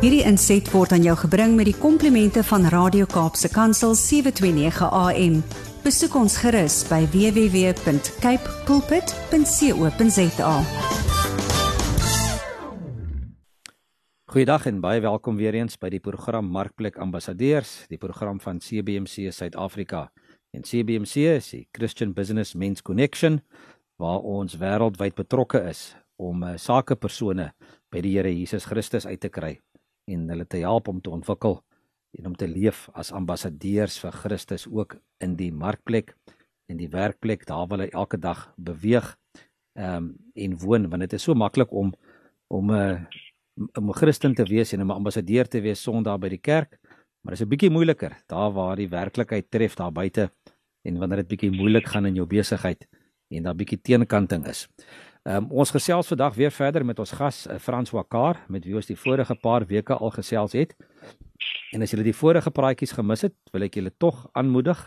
Hierdie inset word aan jou gebring met die komplimente van Radio Kaapse Kansel 729 AM. Besoek ons gerus by www.cape pulpit.co.za. Goeiedag en baie welkom weer eens by die program Markplek Ambassadeurs, die program van CBC Suid-Afrika. En CBC is die Christian Business Men's Connection waar ons wêreldwyd betrokke is om uh, sakepersone by die Here Jesus Christus uit te kry en hulle te help om te ontwikkel en om te leef as ambassadeurs vir Christus ook in die markplek en die werkplek daar waar hulle elke dag beweeg ehm um, en woon want dit is so maklik om om 'n uh, om 'n Christen te wees en 'n ambassadeur te wees Sondag by die kerk, maar dit is 'n bietjie moeiliker daar waar die werklikheid tref daar buite en wanneer dit bietjie moeilik gaan in jou besigheid en daar bietjie teenkanting is. Um, ons gesels vandag weer verder met ons gas uh, Frans Wakar met wie ons die vorige paar weke al gesels het. En as julle die vorige praatjies gemis het, wil ek julle tog aanmoedig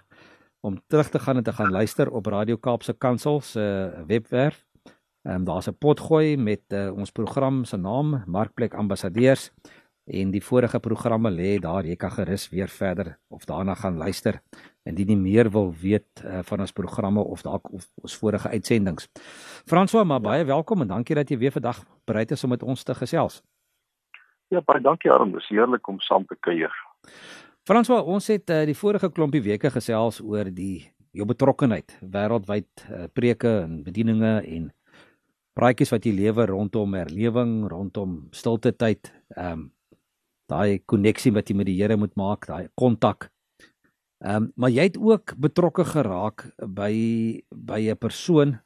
om terug te gaan en te gaan luister op Radio Kaapse Kansel se uh, webwerf Ehm um, daar's 'n potgooi met uh, ons program se naam Markplek Ambassadeurs en die vorige programme lê daar. Jy kan gerus weer verder of daarna gaan luister indien jy meer wil weet uh, van ons programme of dalk ons vorige uitsendings. François, maar baie welkom en dankie dat jy weer vandag bereid is om met ons te gesels. Ja, baie dankie Aaron, dis heerlik om saam te kuier. François, ons het uh, die vorige klompie weke gesels oor die jou betrokkenheid wêreldwyd uh, preke en bedieninge en praatjies wat jy lewe rondom herlewing, rondom stilte tyd, ehm um, daai koneksie wat jy met die Here moet maak, daai kontak. Ehm um, maar jy het ook betrokke geraak by by 'n persoon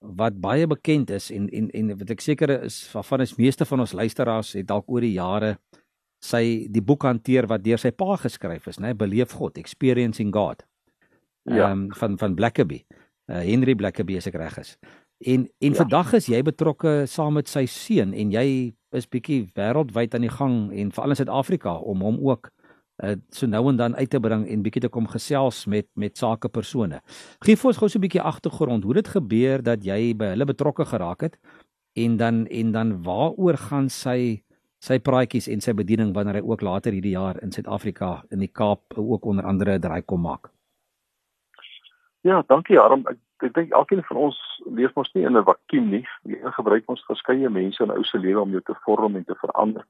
wat baie bekend is en en en wat ek seker is waarvan is meeste van ons luisteraars het dalk oor die jare sy die boek hanteer wat deur sy pa geskryf is, né, Beleef God, Experiencing God. Ja. Ehm um, van van Blackaby. Uh, Henry Blackaby as ek reg is. En en ja. vandag is jy betrokke saam met sy seun en jy is bietjie wêreldwyd aan die gang en veral in Suid-Afrika om hom ook uh, so nou en dan uit te bring en bietjie te kom gesels met met sakepersone. Gee vir ons gou so 'n bietjie agtergrond hoe dit gebeur dat jy by hulle betrokke geraak het en dan en dan waaroor gaan sy sy praatjies en sy bediening wanneer hy ook later hierdie jaar in Suid-Afrika in die Kaap ook onder andere draai kom maak. Ja, dankie Harm. Ek ek dink elkeen van ons leef mos nie in 'n vakuum nie. Jy gebruik ons verskeie mense in ou se lewe om jou te vorm en te verander.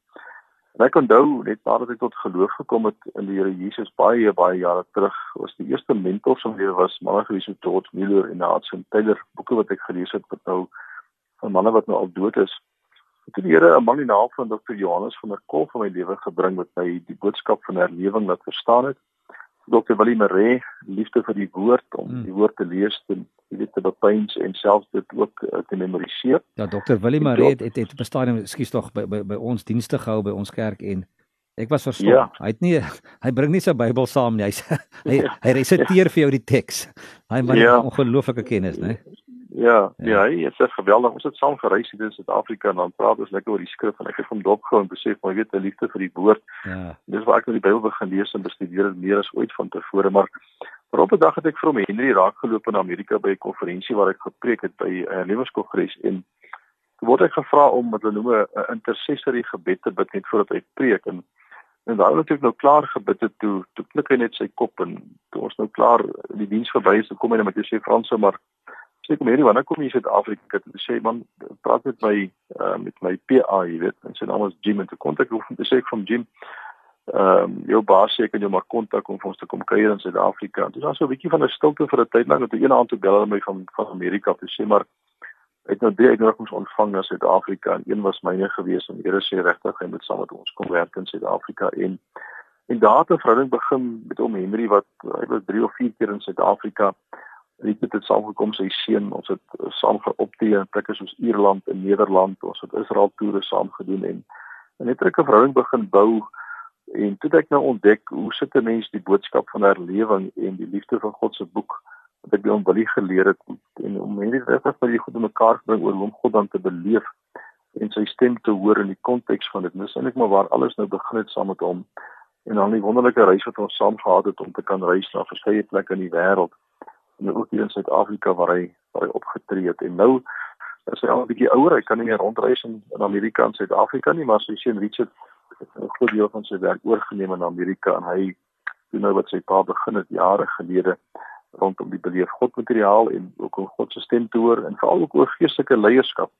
En ek onthou net nadat ek tot geloof gekom het in die Here Jesus baie baie jare terug, was die eerste mentors van my was manne gewees so George Miller en Hudson Taylor, boeke wat ek gelees het wat nou van manne wat nou al dood is. Ek het die Here 'n man in die naam van Dr. Johannes van der Kolk in my lewe gebring wat my die boodskap van herlewing laat verstaan het. Dr. Willie Maree, liefde vir die woord om hmm. die woord te lees en jy weet te bepeins en selfs dit ook uh, te memoriseer. Ja, Dr. Willie Maree het het, het bestaan ekskuus tog by, by by ons dienste gehou by ons kerk en ek was verstom. Ja. Hy het nie hy bring nie sy Bybel saam nie. Hy hy, hy resiteer ja. vir jou die teks. Hy het ja. ongelooflike kennis, né? Ja, ja, ja, hy is geweldig. Ons het saam gereis hier in Suid-Afrika en dan praat ons lekker oor die skrif en ek het hom dopgehou en besef maar jy weet 'n liefde vir die woord. Ja. Dis waar ek nou die Bybel begin lees en bestudeer meer as ooit van tevore, maar maar op 'n dag het ek vir hom Henry raakgeloop in Amerika by 'n konferensie waar ek gepreek het by 'n uh, lewenskongres en toe word ek gevra om wat hulle noem 'n intercessory gebed te bid net voordat hy preek en en daai het ek nou klaar gebid het toe toe klik hy net sy kop en toe ons nou klaar die diens verby is, kom hy net met sy Franse maar sê kom hierdie wanneer kom jy Suid-Afrika? Toe sê man praat met my uh, met my PA jy weet en sy naam is Jim. En toe kontak hoef om te sê ek van Jim ehm um, jou baas sê kan jy maar kontak om vir ons te kom kuier in Suid-Afrika. Dis dan so 'n bietjie van 'n stilte vir 'n tyd lank dat 'n aand toe bel hulle my van van Amerika te sê maar ek nou drie uitnodigings ontvang na Suid-Afrika en een was myne gewees en Here sê regtig hy moet saam met ons kom werk in Suid-Afrika. En en daar het 'n verhouding begin met hom Henry wat hy was 3 of 4 keer in Suid-Afrika. Riet het dit saamgekom sy seun. Ons het uh, saam geoptree in plekke soos Ierland en Nederland. Ons het Israel toere saam gedoen en en net 'n verhouding begin bou en toe het ek nou ontdek hoe sit 'n mens die boodskap van herlewing en die liefde van God se boek wat ek by hom wil geleer het en om mense regtig vir die goed om mekaar bring oor hoe om God dan te beleef en sy stem te hoor in die konteks van dit. Dis eintlik maar waar alles nou begin het saam met hom en dan die wonderlike reis wat ons saam gehad het om te kan reis na verskeie plekke in die wêreld en ook hier in Suid-Afrika waar hy waar hy opgetree het. En nou is hy al 'n bietjie ouer hy kan nie meer rondreis in, in Amerika en Suid-Afrika nie maar sy seun Richard 'n groot deel van sy werk oorgeneem in Amerika en hy doen nou wat sy pa begin het jare gelede rondom die beleef God materiaal en ook om God se stem te hoor en veral ook oor geestelike leierskap.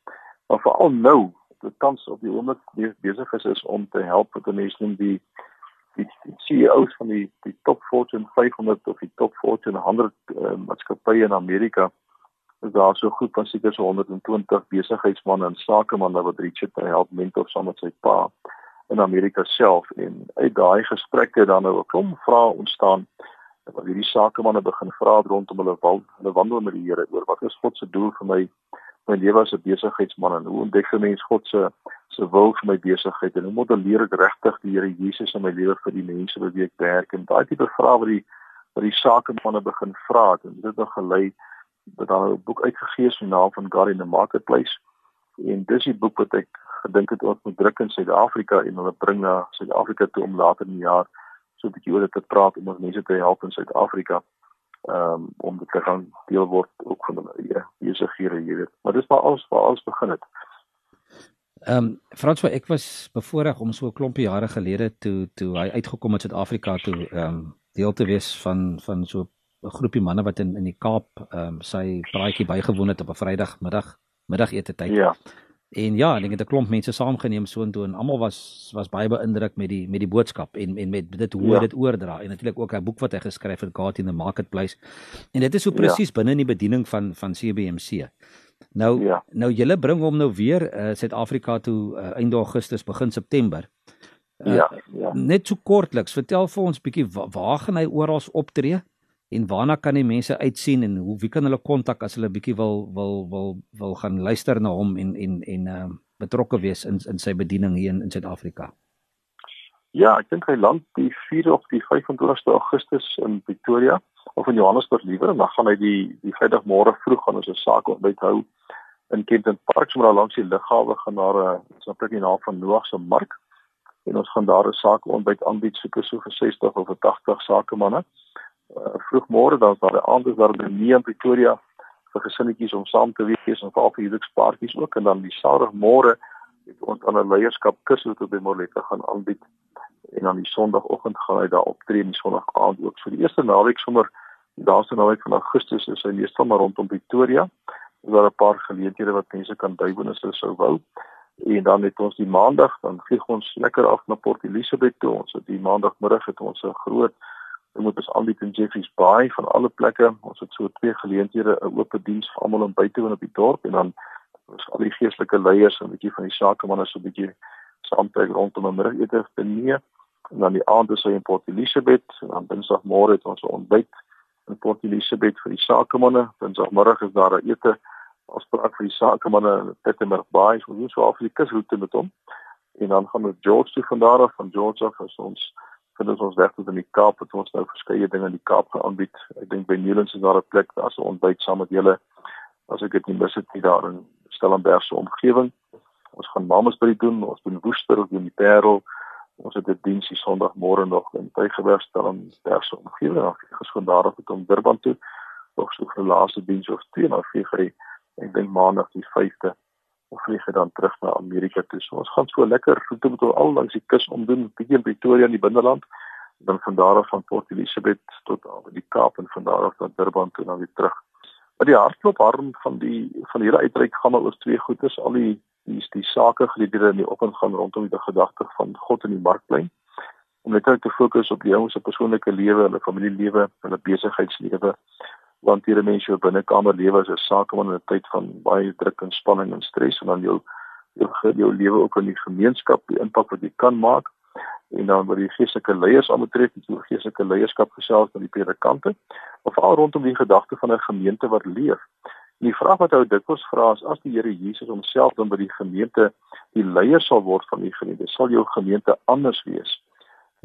Maar veral nou, die tans op die oomblik besig is, is om te help met die mense die die CEO's van die die top Fortune 500 of die top Fortune 100 uh, maatskappye in Amerika is daar so goed van seker so 120 besigheidsmense en sakemanne wat Richard help mentor saam met sy pa in Amerika self. En uit daai gesprekke dan nou 'n klomp vrae ontstaan wat hierdie sakemanne begin vra rondom hulle wal, hulle wandel met die Here oor wat is God se doel vir my? My lewe as 'n besigheidsman en hoe ontdek 'n mens God se se wil vir my besigheid en hoe modelleer ek regtig die Here Jesus in my lewe vir die mense wat ek werk? En daai tipe vrae wat die wat die sakemanne begin vra het en dit het gelei dat daar 'n boek uitgegee is met die naam van God in the Marketplace. En dis die boek wat ek gedink het ons moet druk in Suid-Afrika en hulle bring na Suid-Afrika toe om later in die jaar so 'n bietjie oor dit te praat om ons mense te help in Suid-Afrika um, om dit te gaan deel word ook van hulle besighede jy weet. Maar dis maar alles waar alles begin het. Ehm um, Franswa ek was bevoorreg om so 'n klompie jare gelede toe toe hy uitgekom het Suid-Afrika toe ehm um, deel te wees van van so 'n groepie manne wat in in die Kaap ehm um, sy praatjie bygewoon het op 'n Vrydagmiddag middagete tyd. Ja. En ja, ek het 'n klomp mense saamgeneem so intoe en almal was was baie beïndruk met die met die boodskap en en met dit hoe ja. dit oordra en natuurlik ook 'n boek wat hy geskryf het God in the Marketplace. En dit is so presies ja. binne in die bediening van van CBMC. Nou ja. nou julle bring hom nou weer uh, Suid-Afrika toe uh, einde Augustus begin September. Uh, ja, ja. Net so kortliks, vertel vir ons bietjie waar, waar gaan hy oral optree? En waarna kan die mense uitsien en hoe wie kan hulle kontak as hulle bietjie wil wil wil wil gaan luister na hom en en en uh, betrokke wees in in sy bediening hier in in Suid-Afrika. Ja, ek dink hy land die 4 of die 25ste Augustus in Pretoria of in Johannesburg liewer en dan gaan hy die die Vrydagmôre vroeg gaan ons 'n saak ontbyt hou in Kenton Park sommer daar langs die lughawe gaan daar 'n so 'n plek in naam van Noag se mark en ons gaan daar 'n saak ontbyt aanbied so vir 60 of 80 sakemanne uh, vroegmôre dan daar die aand is daar by nie in Pretoria vir gesinnetjies om saam te wees en veral vir huwelikspaartjies ook. En dan die Saterdagmôre het ons aan 'n leierskap kursus op by Morletta gaan aanbied. En dan die Sondagoggend gaan hy daar optree en die Sondag aand ook. Vir die eerste naweek sommer die laaste naweek van Augustus is hy meestal maar rondom Pretoria. Is daar 'n paar geleenthede wat mense kan bywoon as hulle sou wou. En dan het ons die maandag dan vlieg ons lekker af na Port Elizabeth toe. Ons het die maandagmiddag het ons 'n groot Ons moet ons aanbied in Jeffreys Bay van alle plekke. Ons het so twee geleenthede 'n oop diens vir almal om by te woon op die dorp en dan ons al die geestelike leiers en 'n bietjie van die sakemanne so 'n bietjie saamtrek rondom 'n middagete te neem. En dan die aand is hy in Port Elizabeth en dan Dinsdagmôre het ons 'n ontbyt in Port Elizabeth vir die sakemanne. Dinsdagmiddag is daar 'n ete afspraak vir die sakemanne in Pietermaritzburg Bay. Ons doen so af die kusroete met hom. En dan gaan ons George toe van daar af van George af as ons vind ons ons weg tot in die Kaap het ons nou verskeie dinge in die Kaap geaanbied. Ek dink by Newlands is daar 'n plek as 'n ontbyt saam met julle as ek dit nie mis het nie daar in Stellenberg se omgewing. Ons gaan Mamasbury doen, ons doen Woester of die Parel. Ons het 'n diens die Sondagmôre nog in Tygerberg Stellenberg se omgewing. Dan vlieg ons van daar af tot Durban toe. Nog so vir die laaste diens of twee na vlieg hy ek dink maandag die 5de vlieg dan terug na Amerika toe. So ons gaan so lekker roete met al langs die kus omdoen, bietjie in Pretoria in die binneland, dan van daar af van Port Elizabeth tot aan die Kaap en van daar af na Durban toe dan weer terug. Maar die hartklop harm van die van hierdie uitreik gaan oor twee goedes, al die die die sake gelede in die oggend gaan rondom die gedagte van God in die markplein om net te fokus op die ouens se persoonlike lewe, hulle familielewe, hulle besigheidslewe want hierdie mense wat binnekamer lewe as 'n sakeman in 'n tyd van baie druk en spanning en stres en dan jou jou, jou lewe ook in die gemeenskap, die impak wat jy kan maak en dan wat die geestelike leiers aanbetref, die geestelike leierskap gesels met die predikante of al rondom die gedagte van 'n gemeente wat leef. En die vraag wat ou dikwels vra is as die Here Jesus homself dan by die gemeente die leier sal word van die gemeente, sal jou gemeente anders wees?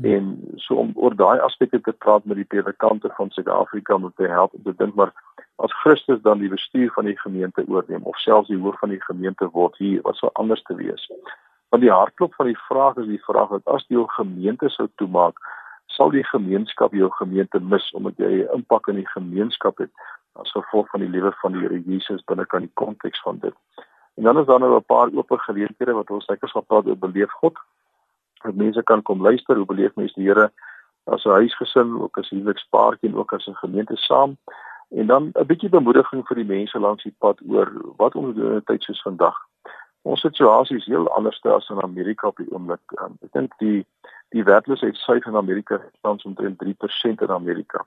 En so om oor daai aspekte te praat met die predikante van Suid-Afrika om te help om te dink maar as Christus dan die bestuur van die gemeente oorneem of selfs die hoof van die gemeente word hier wat sou anders te wees. Want die hartklop van die vraag is die vraag dat as jy jou gemeente sou toemaak, sal die gemeenskap jou gemeente mis omdat jy 'n impak in die gemeenskap het as gevolg van die lewe van die Here Jesus binne kan die konteks van dit. En dan is daar nou 'n paar oop geleenthede wat ons seker sal praat oor beleef God dat mense kan kom luister hoe beleef mense die Here as 'n huisgesin, ook as huwelikspaartjie en ook as 'n gemeente saam. En dan 'n bietjie bemoediging vir die mense langs die pad oor wat ons doen in 'n tyd soos vandag. Ons situasie is heel anders as in Amerika op die oomblik. Um, ek dink die die werkloosheid suid in Amerika staan omtrent 3% in Amerika.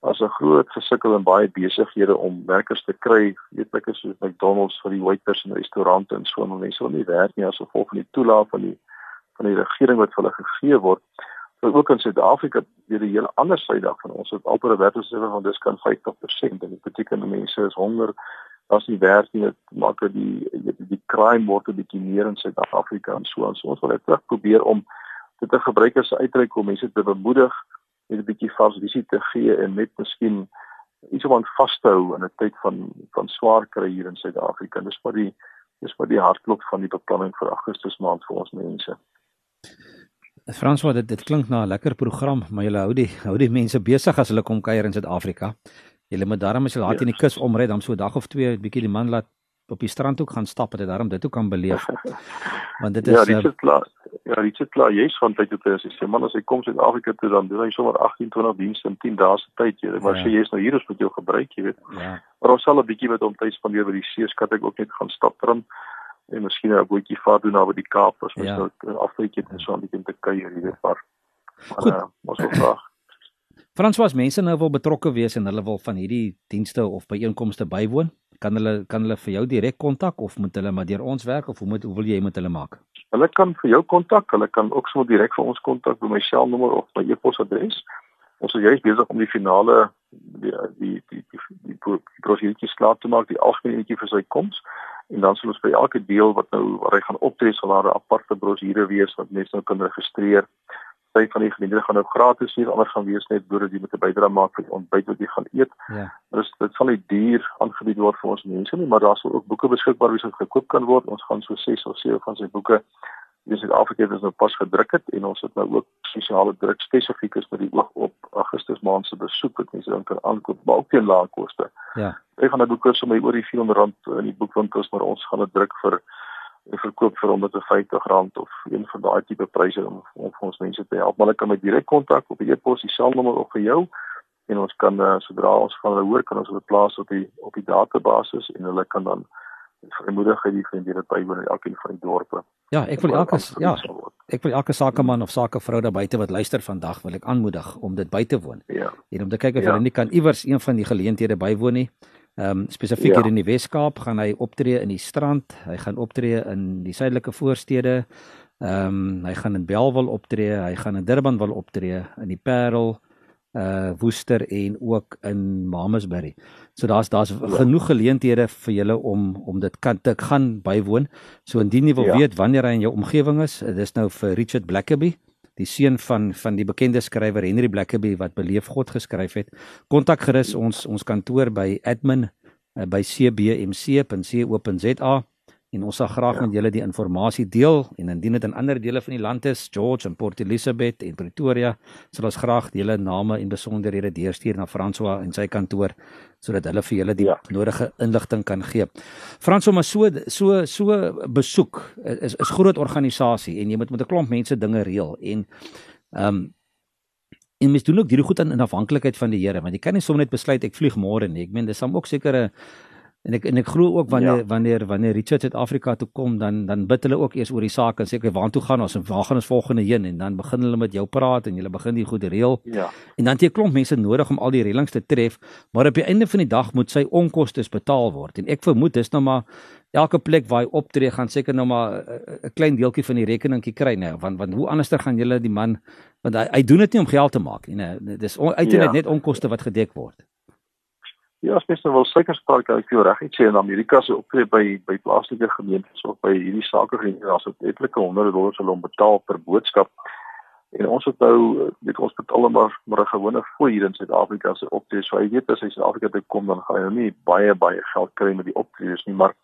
As 'n groot gesukkel in baie besighede om werkers te kry, is soos McDonald's vir die waiters in restaurante en so, mense wil nie werk nie as gevolg van die toelaag van die van die regering wat vir hulle gegee word. Maar ook in Suid-Afrika weer die hele ander syde van ons het amper 'n werkloosheid van dis kan 50% en dit beteken mense is honger. As nie werk nie dit maak dat die die, die crime word 'n bietjie meer in Suid-Afrika en so ons ons wil net terug probeer om dit te gebruik as 'n uitreik om mense te bemoedig net 'n bietjie vars visie te gee en net miskien iets om aan vas te hou in 'n tyd van van swaar kry hier in Suid-Afrika. Dis wat die dis wat die hartklop van die beplanning vir Augustus maand vir ons mense Frans wat dit dit klink na 'n lekker program, maar jy hou die hou die mense besig as hulle kom kuier in Suid-Afrika. Jy moet daarom as jy laat in die kus omry, dan so 'n dag of twee 'n bietjie die man laat op die strand ook gaan stap dit daarom dit ook kan beleef. Want dit ja, is Ja, dit is klaar. Ja, dit is klaar. Jy's van tyd tot tyd as jy man as hy kom Suid-Afrika toe dan doen hy sommer 18, 20 dienste in 10 dae se tyd, jy weet. Maar as ja. jy is nou hier is met jou gebruik, jy weet. Ja. Maar ons sal 'n bietjie met hom tyd spandeer by die see, skat ek ook net gaan stap drum en miskien 'n bootjie vaar doen na by die Kaap as mens ja. nou afwyk het en so die kant te kuier, weet maar. Maar uh, ons wil graag. François, mense nou wil betrokke wees en hulle wil van hierdie dienste of byeenkomste bywoon, kan hulle kan hulle vir jou direk kontak of moet hulle maar deur ons werk of hoe moet hoe wil jy met hulle maak? Hulle kan vir jou kontak, hulle kan ook sommer direk vir ons kontak by my selnommer of my e-posadres. Ons is juist besig om die finale die die die die, die, die prosedure klaar te maak, die algemene netjie vir sy koms en dan sal ons by elke deel wat nou waar hy gaan optree sal daar 'n aparte brosjure wees wat mense nou kan registreer. Sy van die geleentheid gaan nou gratis hier, anders gaan wees net deur dat jy met 'n bydrae maak vir die ontbyt wat jy gaan eet. Ja. Dus dit sal nie duur aangebied word vir ons mense nie, maar daar sal ook boeke beskikbaar wees wat gekoop kan word. Ons gaan so 6 of 7 van sy boeke in Suid-Afrika het ons nou pas gedruk het en ons het nou ook spesiale druk spesifiek is met die oog op Augustus maand se besoek wat mense dan kan aankoop ook teen lae koste. Ja. Ek gaan 'n boek koop my oor die 400 rand in die boekwinkels maar ons gaan dit druk vir verkoop vir 150 rand of een van daai tipe pryse om, om vir ons mense te help. Maar hulle kan my direk kontak op die e-pos, die selnommer of vir jou en ons kan uh, sodra ons van hulle hoor kan ons hulle plaas op die op die database en hulle kan dan vermoedig hy die vriende bywoon in elkeen van die dorpe. Ja, ek wil elke ja, ek wil elke sakeman of sakevrou daar buite wat luister vandag wil ek aanmoedig om dit by te woon. Ja. En om te kyk of ja. hulle nie kan iewers een van die geleenthede bywoon nie. Ehm um, spesifiek ja. hier in die Wes-Kaap gaan hy optree in die strand, hy gaan optree in die suidelike voorstede. Ehm um, hy gaan in Belwel optree, hy gaan in Durban wil optree, in die Parel, uh Woester en ook in Mamasbury. So daar's daar's ja. genoeg geleenthede vir julle om om dit kan te gaan bywoon. So indien jy wil ja. weet wanneer hy in jou omgewing is, dis nou vir Richard Blackaby, die seun van van die bekende skrywer Henry Blackaby wat Beleef God geskryf het. Kontak gerus ons ons kantoor by admin uh, by cbmc.co.za en ons sal graag ja. met julle die inligting deel en indien dit in ander dele van die land is, George en Port Elizabeth en Pretoria, sal ons graag julle name en besonderhede deurstuur na François en sy kantoor sodat hulle vir julle die ja. nodige inligting kan gee. François, maar so so so besoek is is groot organisasie en jy moet met 'n klomp mense dinge reël en ehm um, en mens doen ook hierdie goed in, in afhanklikheid van die Here want jy kan nie sommer net besluit ek vlieg môre nie. Ek meen dis hom ook sekere En ek en ek glo ook wanneer ja. wanneer wanneer Richard Suid-Afrika toe kom dan dan bid hulle ook eers oor die saak en sê ek waartoe gaan ons en waar gaan ons volgende heen en dan begin hulle met jou praat en jy begin die goed reël. Ja. En dan het jy 'n klomp mense nodig om al die reëlings te tref, maar op die einde van die dag moet sy onkoste betaal word en ek vermoed dis nou maar elke plek waar hy optree gaan seker nou maar 'n klein deeltjie van die rekeningkie kry nou want want hoe anderster gaan julle die man want hy, hy doen dit nie om geld te maak nie. Dis uiteindelik ja. net onkoste wat gedek word. Ja, spesiaal wil seker spreek ek jou reg iets sê in Amerika se optree by by plaaslike gemeentes of by hierdie sake gemeente as dit etlike honderde dollars hulle om betaal per boodskap. En ons het nou weet ons betaal maar maar 'n gewone fooi hier in Suid-Afrika se optree. So jy weet as jy Suid-Afrika toe kom dan gaan jy nou nie baie baie geld kry met die optredes nie, maar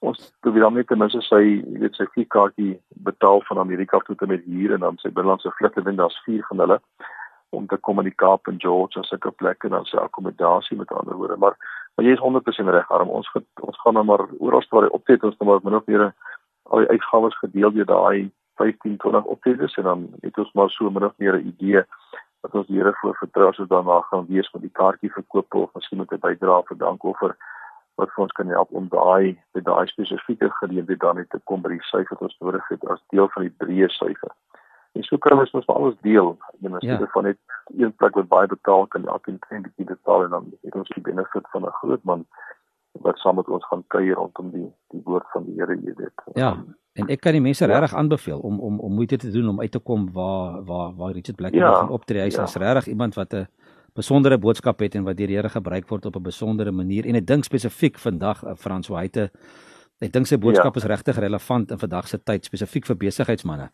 ons probeer dan net ten minste sy weet sy kaartjie betaal van Amerika tot en met hier en dan sy binnelandse vlugte wen daar's vier van hulle om te kom in die Kaap en George en sulke plekke dan se akkommodasie met ander woorde maar maar jy is 100% reg arm ons get, ons gaan nou maar oral waar hy optree ons nou maar min of meer al die uitgawes gedeel deur daai 15 20 optredes en dan het ons maar so min of meer 'n idee wat ons Here voor vertrou as ons daarna gaan wees met die kaartjie verkoop of miskien met 'n bydrae vir dankoffer wat vir ons kan help om daai by daai spesifieke geleentheid dan net te kom by die syfer wat ons nodig het as deel van die breë syfer. En so kan ons mos alles deel. Jy weet, ja. van net een plek wat baie betaal kan elkeen klein bietjie betaal en dan het ons die benefit van 'n groot man wat saam met ons gaan kuier rondom die die woord van die Here, jy weet. Ja. En ek kan die mense ja. regtig aanbeveel om om om moeite te doen om uit te kom waar waar waar Richard Black ja. gaan optree. Hy's ja. regtig iemand wat 'n besondere boodskap het en wat deur die Here gebruik word op 'n besondere manier en ek dink spesifiek vandag eh, Frans hoe hy te ek dink sy boodskap ja. is regtig relevant in vandag se tyd spesifiek vir besigheidsmense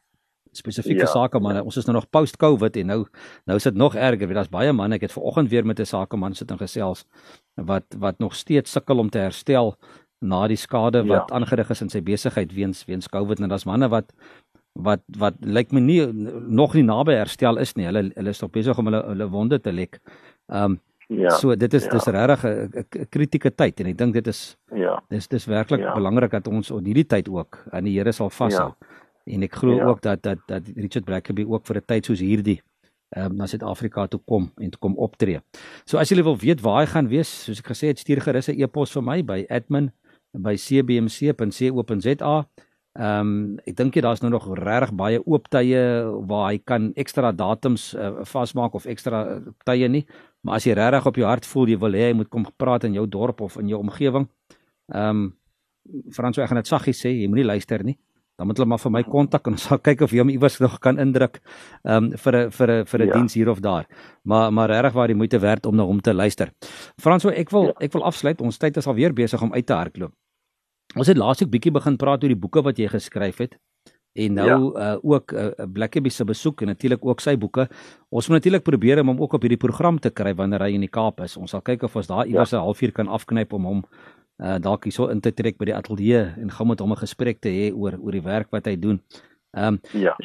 spesifieke ja, sakemanne. Ja. Ons is nou nog post-COVID en nou nou is dit nog erger. Daar's baie manne. Ek het vanoggend weer met 'n sakeman sit en gesels wat wat nog steeds sukkel om te herstel na die skade wat ja. aangerig is in sy besigheid weens weens COVID en daar's manne wat wat wat lyk my nie nog nie naby herstel is nie. Hulle hulle is nog besig om hulle hulle wonde te lek. Ehm um, ja. So dit is ja. dis regtig 'n kritieke tyd en ek dink dit is ja. Dis dis werklik ja. belangrik dat ons op hierdie tyd ook aan die Here sal vashou. Ja en ek glo ja. ook dat dat dat Richard Blackaby ook vir 'n tyd soos hierdie ehm um, na Suid-Afrika toe kom en toe kom optree. So as jy wil weet waar hy gaan wees, soos ek gesê het, stuur gerus 'n e-pos vir my by admin@cbmc.co.za. Ehm um, ek dink jy daar's nou nog regtig baie oop tye waar hy kan ekstra datums uh, vasmaak of ekstra uh, tye nie, maar as jy regtig op jou hart voel jy wil hê hy moet kom praat in jou dorp of in jou omgewing. Ehm um, Frans, ek gaan dit saggies sê, jy moenie luister nie dan moet hulle maar vir my kontak en ons sal kyk of jy hom iewers nog kan indruk um, vir 'n vir 'n vir 'n ja. diens hier of daar. Maar maar regtig waar die moeite werd om na hom te luister. Franso, ek wil ja. ek wil afsluit. Ons tyd is al weer besig om uit te hardloop. Ons het laasweek bietjie begin praat oor die boeke wat jy geskryf het en nou ja. uh, ook 'n uh, Blackabie se besoek en natuurlik ook sy boeke. Ons moet natuurlik probeer om hom ook op hierdie program te kry wanneer hy in die Kaap is. Ons sal kyk of ons daar iewers ja. 'n halfuur kan afknyp om hom uh dalk hierso in te trek by die ateljee en gaan met hom 'n gesprek te hê oor oor die werk wat hy doen. Ehm um, ja.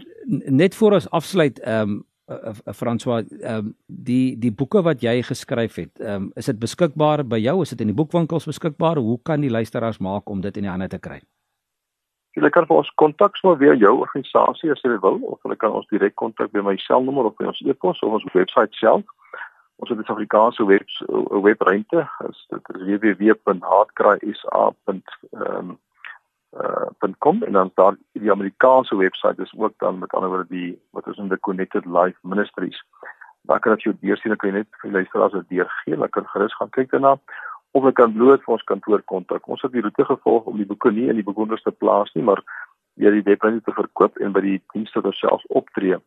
net voor ons afsluit ehm um, uh, uh, François ehm um, die die boeke wat jy geskryf het, ehm um, is dit beskikbaar by jou? Is dit in die boekwinkels beskikbaar? Hoe kan die luisteraars maak om dit in die hande te kry? Hulle kan vir ons kontak sou via jou organisasie as hulle wil of hulle kan ons direk kontak by my selnommer of by ons e-pos of ons webwerf self ons het 'n Suid-Afrikaanse web webruimte dit is www.hardcrysa.com um, uh, en dan daar die Amerikaanse webwerf is ook dan met ander woorde die wat is in the Connected Life Ministries. Daar kan jy deur sien ek net vir luisteraars wat deur gee, hulle kan gerus gaan kyk daarna of hulle kan bloot vir ons kantoor kontak. Ons het die roete gevolg om die boeke nie in die bewoners te plaas nie, maar weer die webwerf te verkoop en by die dienste terselfs optree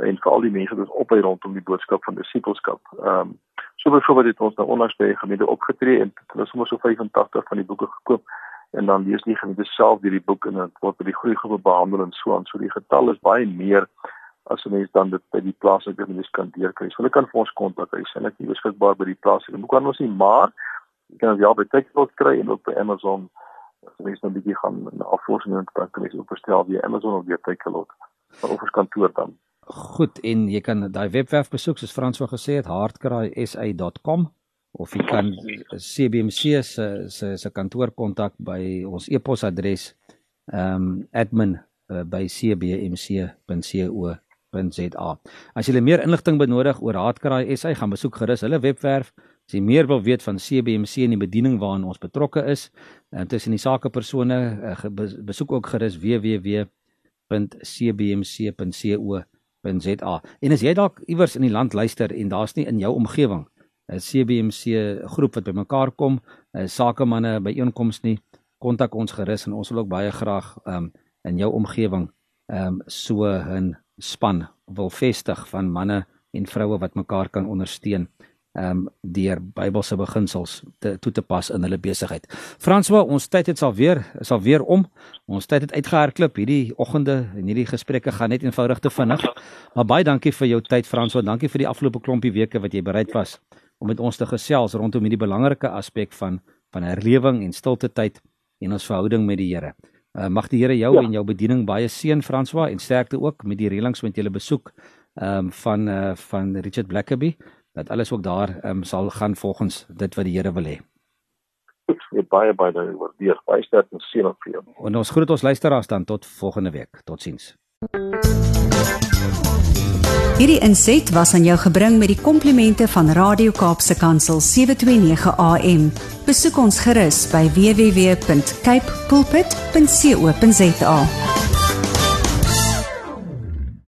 en vir al die mense wat op by rondom die boodskap van disipelskap. Ehm um, so byvoorbeeld het ons nou onlangs by gemeente opgetree en hulle het sommer so 85 van die boeke gekoop en dan lees die gemeente self hierdie boek en dit word by die groeigroepe behandel en so aan. So die getal is baie meer as 'n mens dan dit by die plaaslike mense kan deurkry. So hulle kan vir ons kontak. Hulle is beskikbaar by die plaaslike boekhandels nie, maar jy kan ja by Takealot kry en ook by Amazon. As mens nou 'n bietjie gaan na afvoering en dan kan jy ook bestel via Amazon of via Takealot. Of ons kantoor dan. Goed en jy kan daai webwerf besoek soos Frans wou gesê het hardcrysa.com of jy kan CBMC se se se kantoor kontak by ons e-posadres ehm um, admin uh, by cbmc.co.za. As jy meer inligting benodig oor Hardcry SA, gaan besoek gerus hulle webwerf. As jy meer wil weet van CBMC en die bediening waaraan ons betrokke is, intussen die sakepersone uh, besoek ook gerus www.cbmc.co.za www.rsg.za. En as jy dalk iewers in die land luister en daar's nie in jou omgewing 'n CBMC groep wat bymekaar kom, sakemanne by einkoms nie, kontak ons gerus en ons wil ook baie graag um in jou omgewing um so 'n span wil vestig van manne en vroue wat mekaar kan ondersteun um deur Bybelse beginsels te toe te pas in hulle besigheid. Franswa, ons tyd het sal weer sal weer om. Ons tyd het uitgehardloop. Hierdie oggende en hierdie gesprekke gaan net eenvoudig te vinnig. Maar baie dankie vir jou tyd Franswa. Dankie vir die afgelope klompie weke wat jy bereid was om met ons te gesels rondom hierdie belangrike aspek van van herlewing en stilte tyd en ons verhouding met die Here. Uh, mag die Here jou ja. en jou bediening baie seën Franswa en sterkte ook met die reëlings met julle besoek ehm um, van uh, van Richard Blackaby dat alles ook daar ehm um, sal gaan volgens dit wat die Here wil hê. Ek baie baie waardeer. Baie sterkte en seën vir jou. En ons groet ons luisteraars dan tot volgende week. Totsiens. Hierdie inset was aan jou gebring met die komplimente van Radio Kaapse Kansel 729 AM. Besoek ons gerus by www.cape pulpit.co.za.